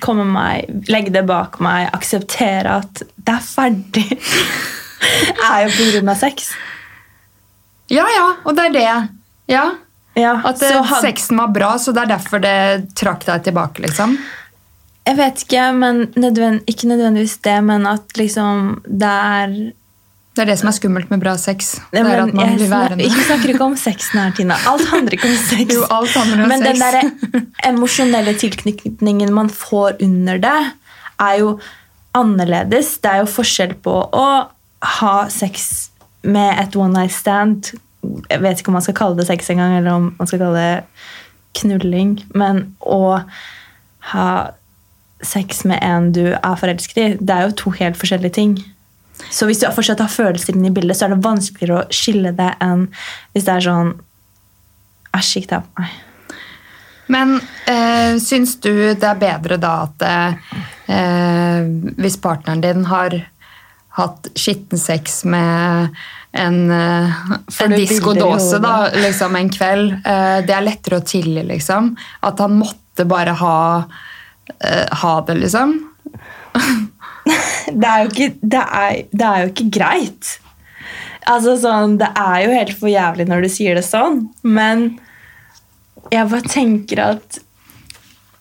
komme meg, legge det bak meg, akseptere at det er ferdig, er jo av sex. Ja, ja, og det er det. Ja. Ja, At det, så had- sexen var bra, så det er derfor det trakk deg tilbake, liksom. Jeg vet ikke, men nødvend, ikke nødvendigvis det, men at liksom det er Det er det som er skummelt med bra sex. Det Ja, er at man blir værende. ikke snakker ikke om sexen her, Tina. Alt handler ikke om sex. Jo, alt handler om men den der emosjonelle tilknytningen man får under det, er jo annerledes. Det er jo forskjell på å ha sex med et one night stand. Jeg vet ikke om man skal kalle det sex engang, eller om man skal kalle det knulling. Men å ha sex med en du er forelsket i, det er jo to helt forskjellige ting. Så hvis du fortsatt har følelser inne i bildet, så er det vanskeligere å skille det enn hvis det er sånn Æsj, ikke ta på meg. Men øh, syns du det er bedre da at øh, hvis partneren din har hatt skitten sex med en, eh, en diskodåse da, liksom en kveld, eh, det er lettere å tilgi, liksom? At han måtte bare ha, eh, ha det, liksom? Det er ikke, det er, det er jo ikke greit. Altså sånn, Det er jo helt for jævlig når du sier det sånn, men jeg bare tenker at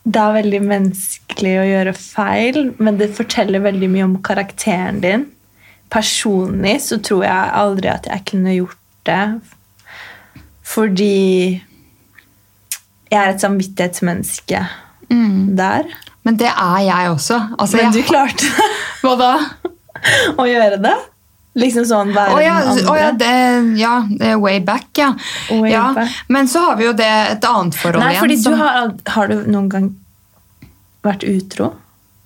det er veldig menneskelig å gjøre feil, men det forteller veldig mye om karakteren din. Personlig så tror jeg aldri at jeg kunne gjort det. Fordi jeg er et samvittighetsmenneske der. Men det er jeg også. Altså, Men du jeg, klarte det. hva da? å gjøre det? Liksom sånn være oh, ja, den andre? Oh, ja, det, ja, det way back, ja. Way ja. back. Men så har vi jo det et annet forhold Nei, igjen. fordi du har, har du noen gang vært utro?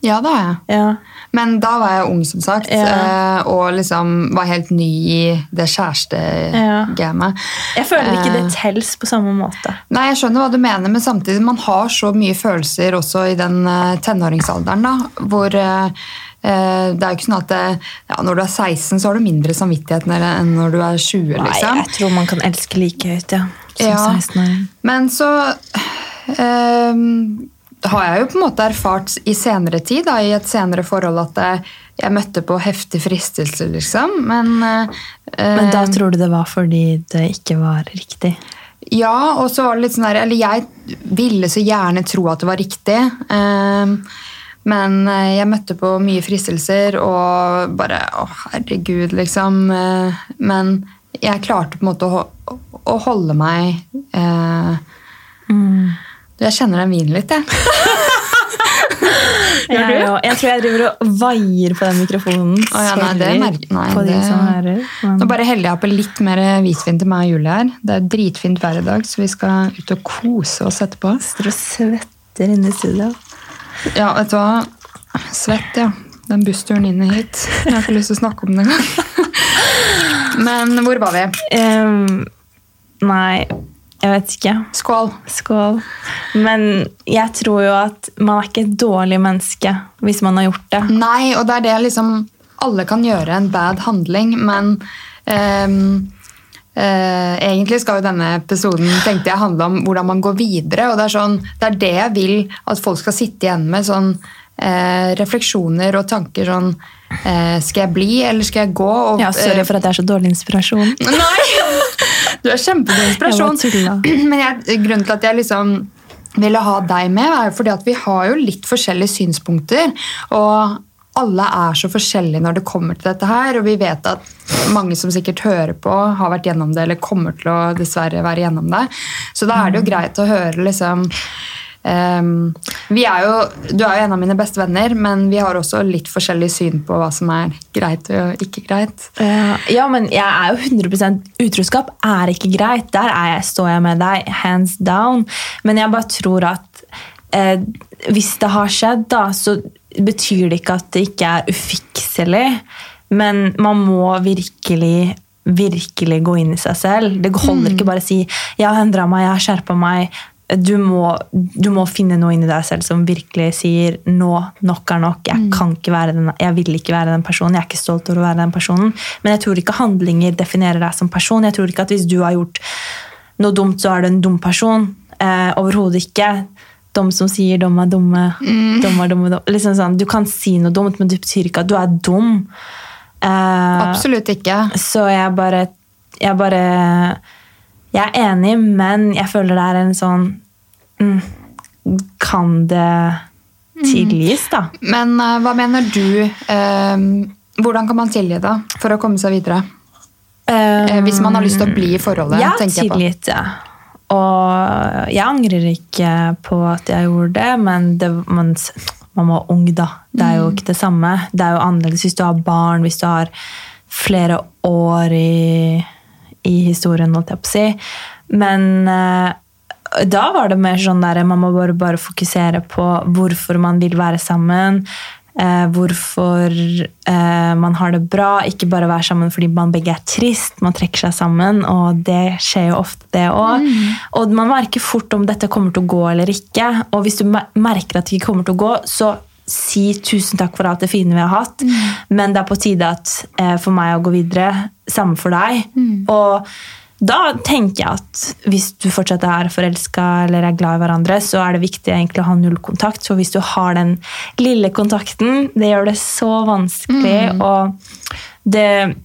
Ja, det har jeg. Ja. Men da var jeg ung, som sagt, Ja. eh, og liksom var helt ny i det kjærestegamet. Jeg føler ikke det Eh. tels på samme måte. Nei, jeg skjønner hva du mener, men samtidig man har så mye følelser også i den eh, tenåringsalderen, da, hvor det er jo ikke sånn at det, ja, når du er 16, så har du mindre samvittighet enn når du er 20, Nei, liksom. jeg tror man kan elske like høyt, ja. Som Ja. 16-åring. Men så ehm, har jeg jo på en måte erfart i senere tid, da, i et senere forhold, at eh, jeg møtte på heftig fristelse, liksom. Men, eh, Men da eh, tror du det var fordi det ikke var riktig? Ja, og så var det litt sånn der Eller jeg ville så gjerne tro at det var riktig. ehm, men eh, jeg møtte på mye fristelser og bare Å, herregud, liksom. eh, Men jeg klarte på en måte å, å holde meg eh, Jeg kjenner den vinen litt, jeg. Gjør du? Jeg, jeg tror jeg driver og vaier på den mikrofonen. Oh, ja, nei, det merker- nei, på de det- som hører. men- Nå bare heller jeg på litt mer hvitvin til meg og Julie her. Det er dritfint vær i dag, så vi skal ut og kose oss etterpå. Sitter og svetter inne i studio. Ja, vet du hva? Svett, ja. Den bussturen inn hit. Jeg har ikke lyst til å snakke om det engang. Men hvor var vi? Um, nei, jeg vet ikke. Skål. Skål. Men jeg tror jo at man er ikke et dårlig menneske hvis man har gjort det. Nei, og det er det liksom Alle kan gjøre en bad handling, men um, uh, egentlig skal jo denne episoden tenkte jeg handle om hvordan man går videre. og Det er, sånn, det, er det jeg vil at folk skal sitte igjen med. sånn eh, Refleksjoner og tanker sånn eh, Skal jeg bli, eller skal jeg gå? Og, Ja, Sorry eh, for at jeg er så dårlig inspirasjon. Nei! Du er kjempegod inspirasjon. Jeg. Men jeg, grunnen til at jeg liksom ville ha deg med, er jo fordi at vi har jo litt forskjellige synspunkter. Og alle er så forskjellige når det kommer til dette her. Og vi vet at mange som sikkert hører på, har vært gjennom det eller kommer til å dessverre være gjennom det. Så da er det jo greit å høre liksom vi er jo, Du er jo en av mine beste venner, men vi har også litt forskjellig syn på hva som er greit og ikke greit. Ja, ja, men jeg er jo 100 Utroskap er ikke greit. Der er jeg, står jeg med deg, hands down. Men jeg bare tror at uh, hvis det har skjedd, da, så betyr det ikke at det ikke er ufikselig. Men man må virkelig virkelig gå inn i seg selv. Det holder ikke bare å si 'jeg har endra meg, jeg har skjerpa meg'. Du må, du må finne noe inni deg selv som virkelig sier nå, nok er nok. Jeg, kan ikke være den, jeg vil ikke være den personen. Jeg er ikke stolt over å være den personen. Men jeg tror ikke handlinger definerer deg som person. Jeg tror ikke at hvis du har gjort noe dumt, så er du en dum person. Eh, Overhodet ikke. De som sier 'dom er dumme', «Dom er dumme, dum. Liksom sånn, du kan si noe dumt, men det betyr ikke at du er dum. Eh, Absolutt ikke. så jeg bare Jeg bare Jeg er enig, men jeg føler det er en sånn mm, Kan det tilgis, da? Men uh, hva mener du um, Hvordan kan man tilgi det for å komme seg videre? Um, hvis man har lyst til å bli i forholdet, Ja, tenker jeg på. tilgitt det. Og jeg angrer ikke på at jeg gjorde det, men det, man, man var ung, da. Det er jo Mm. ikke det samme. Det er jo annerledes hvis du har barn, hvis du har flere år i, i historien, holdt jeg på å si. Men eh, da var det mer sånn der man må bare, bare fokusere på hvorfor man vil være sammen. Eh, hvorfor eh, man har det bra. Ikke bare være sammen fordi man begge er trist. Man trekker seg sammen, og det skjer jo ofte, det òg. Og man merker fort om dette kommer til å gå eller ikke. Og hvis du merker at det ikke kommer til å gå, så si tusen takk for alt det fine vi har hatt, men det er på tide at, eh, for meg å gå videre. Samme for deg. Og da tenker jeg at hvis du fortsatt er forelska eller er glad i hverandre, så er det viktig egentlig å ha null kontakt. For hvis du har den lille kontakten, det gjør det så vanskelig. Og det,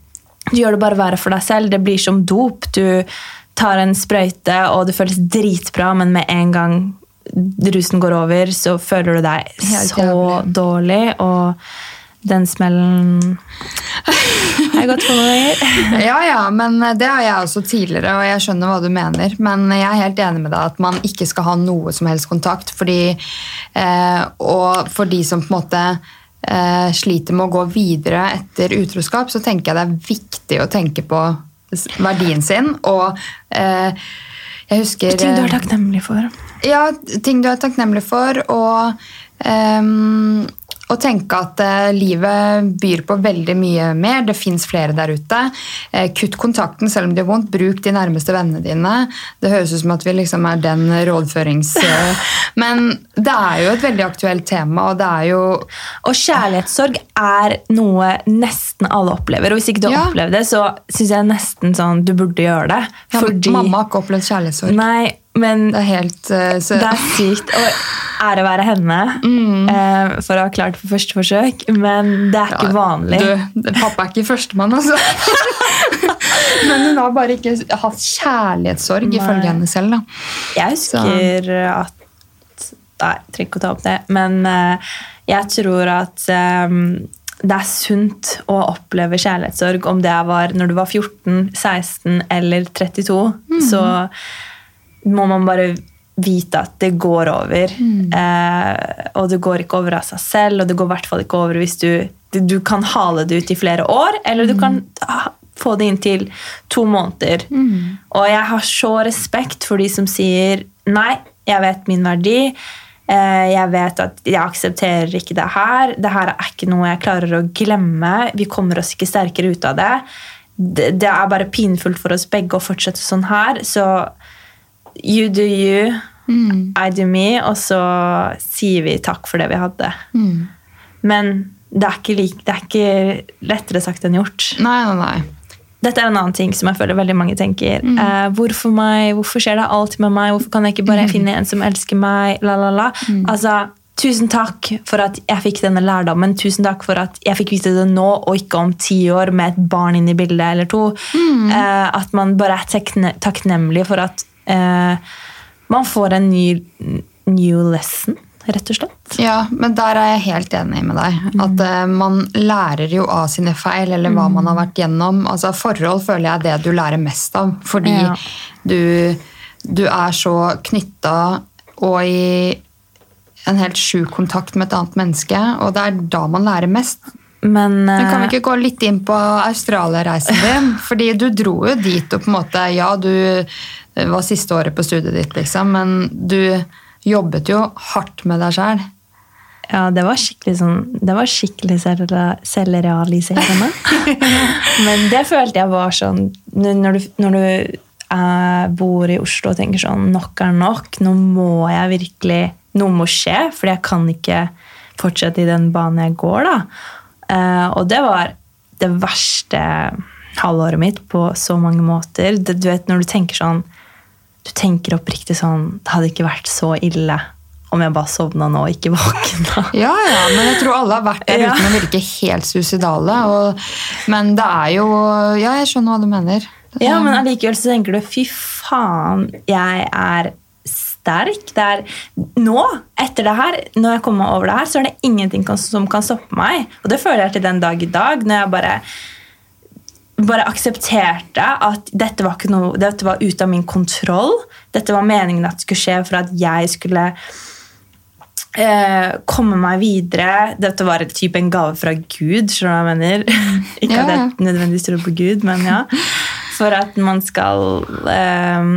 du gjør det bare verre for deg selv. Det blir som dop. Du tar en sprøyte, og det føles dritbra, men med en gang rusen går over, så føler du deg Helt så jævlig. dårlig. Og den smellen har jeg gått for ganger. Ja, ja, men det har jeg også tidligere, og jeg skjønner hva du mener. Men jeg er helt enig med deg at man ikke skal ha noe som helst kontakt. Fordi, eh, og for de som på en måte eh, sliter med å gå videre etter utroskap, så tenker jeg det er viktig å tenke på verdien sin. Og eh, jeg husker Ting du er eh, takknemlig for. ja, ting du er takknemlig for, og ehm, å tenke at eh, livet byr på veldig mye mer. Det fins flere der ute. Eh, kutt kontakten selv om det gjør vondt. Bruk de nærmeste vennene dine. Det høres ut som at vi liksom er den rådførings... Men det er jo et veldig aktuelt tema, og det er jo Og kjærlighetssorg er noe nesten alle opplever. Og hvis ikke du har Ja. opplevd det, så syns jeg nesten sånn du burde gjøre det. ja, Fordi Mamma har ikke opplevd kjærlighetssorg. Nei, men Det er helt uh, så, det er sykt. Og ære være henne eh, for å ha klart for på første forsøk, men det er ikke vanlig. Du, pappa er ikke førstemann, altså. Men hun har bare ikke hatt kjærlighetssorg, Nei. ifølge henne selv. da. Jeg husker at Nei, trenger ikke å ta opp det. Men eh, jeg tror at eh, det er sunt å oppleve kjærlighetssorg, om det var når du var 14, 16 eller 32. Så må man bare vite at det går over. Eh, og det går ikke over av seg selv, og det går i hvert fall ikke over hvis du du- kan hale det ut i flere år, eller du kan ah, få det inn til to måneder. Og jeg har så respekt for de som sier nei, jeg vet min verdi. eh, Jeg vet at jeg aksepterer ikke det her. Det her er ikke noe jeg klarer å glemme. Vi kommer oss ikke sterkere ut av det. Det, det er bare pinfullt for oss begge å fortsette sånn her. Så you do you, I do me, og så sier vi takk for det vi hadde. Men det er, ikke like, det er ikke lettere sagt enn gjort. Nei, nei, nei. Dette er en annen ting som jeg føler veldig mange tenker. Eh, hvorfor meg? Hvorfor skjer det alltid med meg? Hvorfor kan jeg ikke bare finne en som elsker meg? La, la, la. Altså, tusen takk for at jeg fikk denne lærdommen. Tusen takk for at jeg fikk vite det nå, og ikke om ti år med et barn inn i bildet eller to. Eh, at man bare er takknemlig for at eh, man får en ny new lesson, rett og slett. Ja, men der er jeg helt enig med deg. At eh, man lærer jo av sine feil, eller hva man har vært gjennom. Altså, forhold føler jeg er det du lærer mest av. Fordi Ja. du, du er så knytta og i en helt sjuk kontakt med et annet menneske, og det er da man lærer mest. Men, Men kan vi eh, ikke gå litt inn på Australia-reisen din? Fordi du dro jo dit og på en måte Ja, du var siste året på studiet ditt, liksom, men du jobbet jo hardt med deg sjæl. Ja, det var skikkelig sånn Det var skikkelig selvrealiserende. Men det følte jeg var sånn Når du, når du jeg bor i Oslo og tenker sånn Nok er nok. Nå må jeg virkelig Noe må skje, for jeg kan ikke fortsette i den banen jeg går. da. Eh, og det var det verste halvåret mitt på så mange måter. Du vet, når du tenker sånn Du tenker oppriktig sånn Det hadde ikke vært så ille om jeg bare sovna nå og ikke våkna. Ja, ja, men jeg tror alle har vært der Ja. uten å virke helt suicidale. Og, men det er jo Ja, jeg skjønner hva du mener. Ja, men allikevel så tenker du fy faen, jeg er sterk. Det er nå, etter det her, når jeg kommer over det her, så er det ingenting som kan stoppe meg. Og det føler jeg til den dag i dag, når jeg bare bare aksepterte at dette var, noe, dette var ute av min kontroll. Dette var meningen at det skulle skje for at jeg skulle eh, komme meg videre. Dette var et type en gave fra Gud, skjønner du hva jeg mener? Ikke Ja, at jeg nødvendigvis tror på Gud, men ja. For at man skal eh,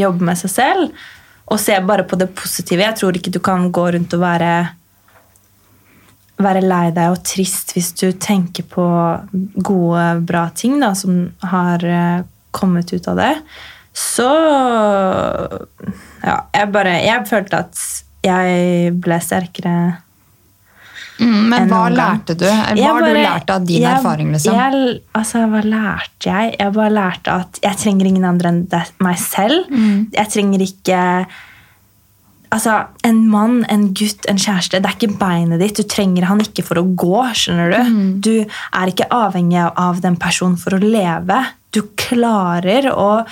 jobbe med seg selv og se bare på det positive. Jeg tror ikke du kan gå rundt og være være lei deg og trist hvis du tenker på gode, bra ting da, som har eh, kommet ut av det. Så Ja, jeg bare Jeg følte at jeg ble sterkere Mm, men hva lærte du? Eller hva har du lært av din jeg, erfaring? liksom? Jeg, altså, hva lærte jeg? Jeg bare lærte at jeg trenger ingen andre enn meg selv. Mm. Jeg trenger ikke Altså, En mann, en gutt, en kjæreste, det er ikke beinet ditt. Du trenger han ikke for å gå. skjønner Du Mm. Du er ikke avhengig av den personen for å leve. Du klarer å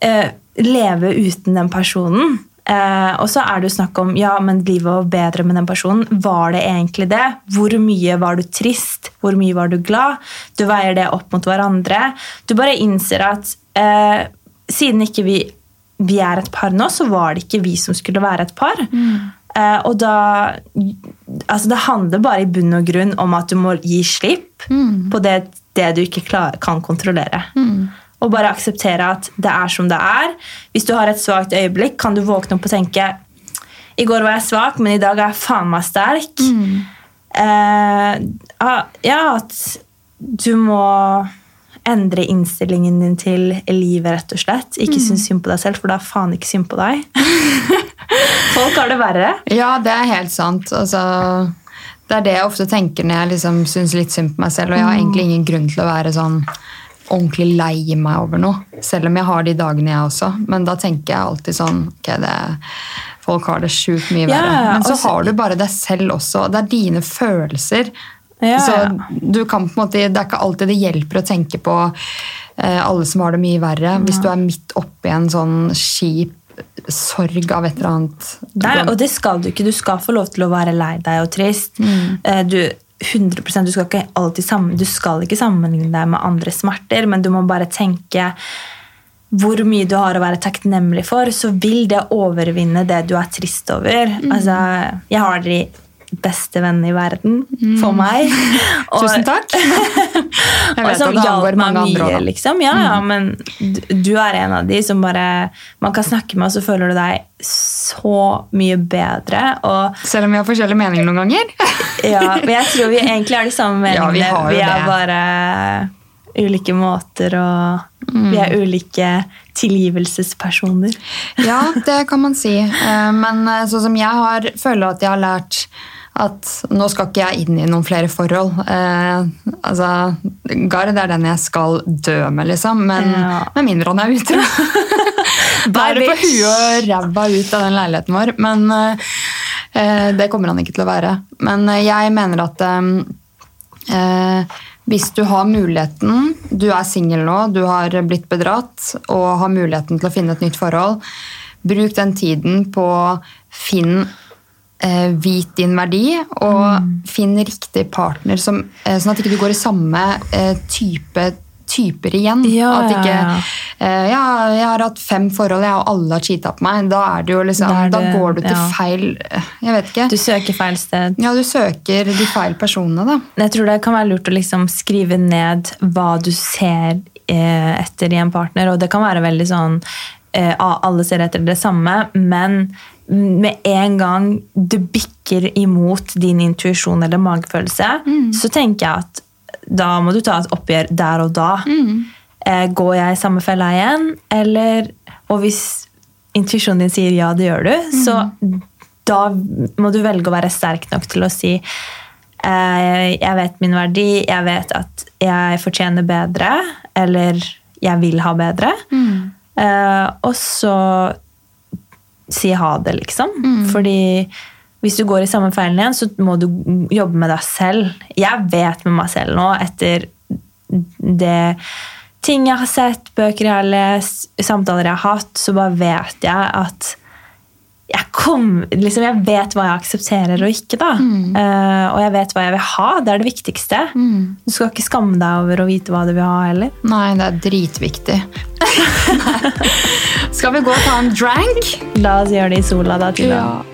eh, leve uten den personen. Eh, og så er det jo snakk om ja, men livet var bedre med den personen. Var det egentlig det? Hvor mye var du trist? Hvor mye var du glad? Du veier det opp mot hverandre. Du bare innser at eh, siden ikke vi, vi er et par nå, så var det ikke vi som skulle være et par. Eh, og da altså Det handler bare i bunn og grunn om at du må gi slipp på det, det du ikke klar, kan kontrollere. Og bare akseptere at det er som det er. Hvis du har et svakt øyeblikk, kan du våkne opp og tenke I går var jeg svak, men i dag er jeg faen meg sterk. Ah, ja, at du må endre innstillingen din til livet, rett og slett. Ikke synes synd på deg selv, for da er faen ikke synd på deg. Folk har det verre. Ja, det er helt sant. Altså, det er det jeg ofte tenker når jeg liksom syns litt synd på meg selv. Og jeg har egentlig ingen grunn til å være sånn ordentlig lei meg over noe. Selv om jeg har de dagene, jeg også. Men da tenker jeg alltid sånn ok, det, Folk har det sjukt mye Ja, verre. Men så også- har du bare deg selv også. Det er dine følelser. Ja, så du kan på en måte, Det er ikke alltid det hjelper å tenke på eh, alle som har det mye verre. Hvis du er midt oppi en sånn kjip sorg av et eller annet. Nei, og det skal du ikke. Du skal få lov til å være lei deg og trist. Mm. Eh, Du, 100%, du skal ikke alltid sammen, du skal ikke sammenligne deg med andre smerter, men du må bare tenke hvor mye du har å være takknemlig for, så vil det overvinne det du er trist over. Mm. Altså, jeg har de beste venn i verden for meg. Og- Mm. Tusen takk! Jeg vet at det angår mange andre mye, også. liksom. Ja, ja, men du, er en av de som bare Man kan snakke med, og så føler du deg så mye bedre. Og Selv om vi har forskjellige meninger noen ganger. ja, men jeg tror vi egentlig har de samme Ja, meningene. vi har jo er det. bare ulike måter, og vi er ulike tilgivelsespersoner. Ja, det kan man si. Eh, Men eh, sånn som jeg har, føler at jeg har lært at nå skal ikke jeg inn i noen flere forhold. Eh, altså, Gard er den jeg skal dø med, liksom. Men Ja. med mindre han er utro. Bare på huet og ræva ut av den leiligheten vår. Men eh, eh, det kommer han ikke til å være. Men eh, jeg mener at eh, eh, hvis du har muligheten, du er singel nå, du har blitt bedratt og har muligheten til å finne et nytt forhold, bruk den tiden på å finne Vit din verdi, og finn riktig partner, som, eh, sånn at ikke du går i samme eh, type typer igjen. Ja, at ikke, ja, eh, ja, jeg har hatt fem forhold, jeg, og alle har cheata på meg. Da, er det jo liksom, Da da, er det- går du til ja. feil Jeg vet ikke. Du søker feil sted. ja, du søker de feil personene, da. Jeg tror det kan være lurt å liksom skrive ned hva du ser eh, etter i en partner, og det kan være veldig sånn eh, alle ser etter det samme, men med en gang du bikker imot din intuisjon eller magefølelse, så tenker jeg at da må du ta et oppgjør der og da. eh, går jeg i samme fella igjen, eller Og hvis intuisjonen din sier ja, det gjør du, så da må du velge å være sterk nok til å si eh, jeg vet min verdi, jeg vet at jeg fortjener bedre, eller jeg vil ha bedre. Eh, og så si ha det, liksom. Fordi hvis du går i samme feilen igjen, så må du jobbe med deg selv. Jeg vet med meg selv nå, etter det ting jeg har sett, bøker jeg har lest, samtaler jeg har hatt, så bare vet jeg at jeg, kom, liksom, jeg vet hva jeg aksepterer og ikke. da. Eh, og jeg vet hva jeg vil ha. Det er det viktigste. Du skal ikke skamme deg over å vite hva du vil ha heller. Nei, det er dritviktig. Skal vi gå og ta en drank? La oss gjøre det i sola, da. Tina. Moderne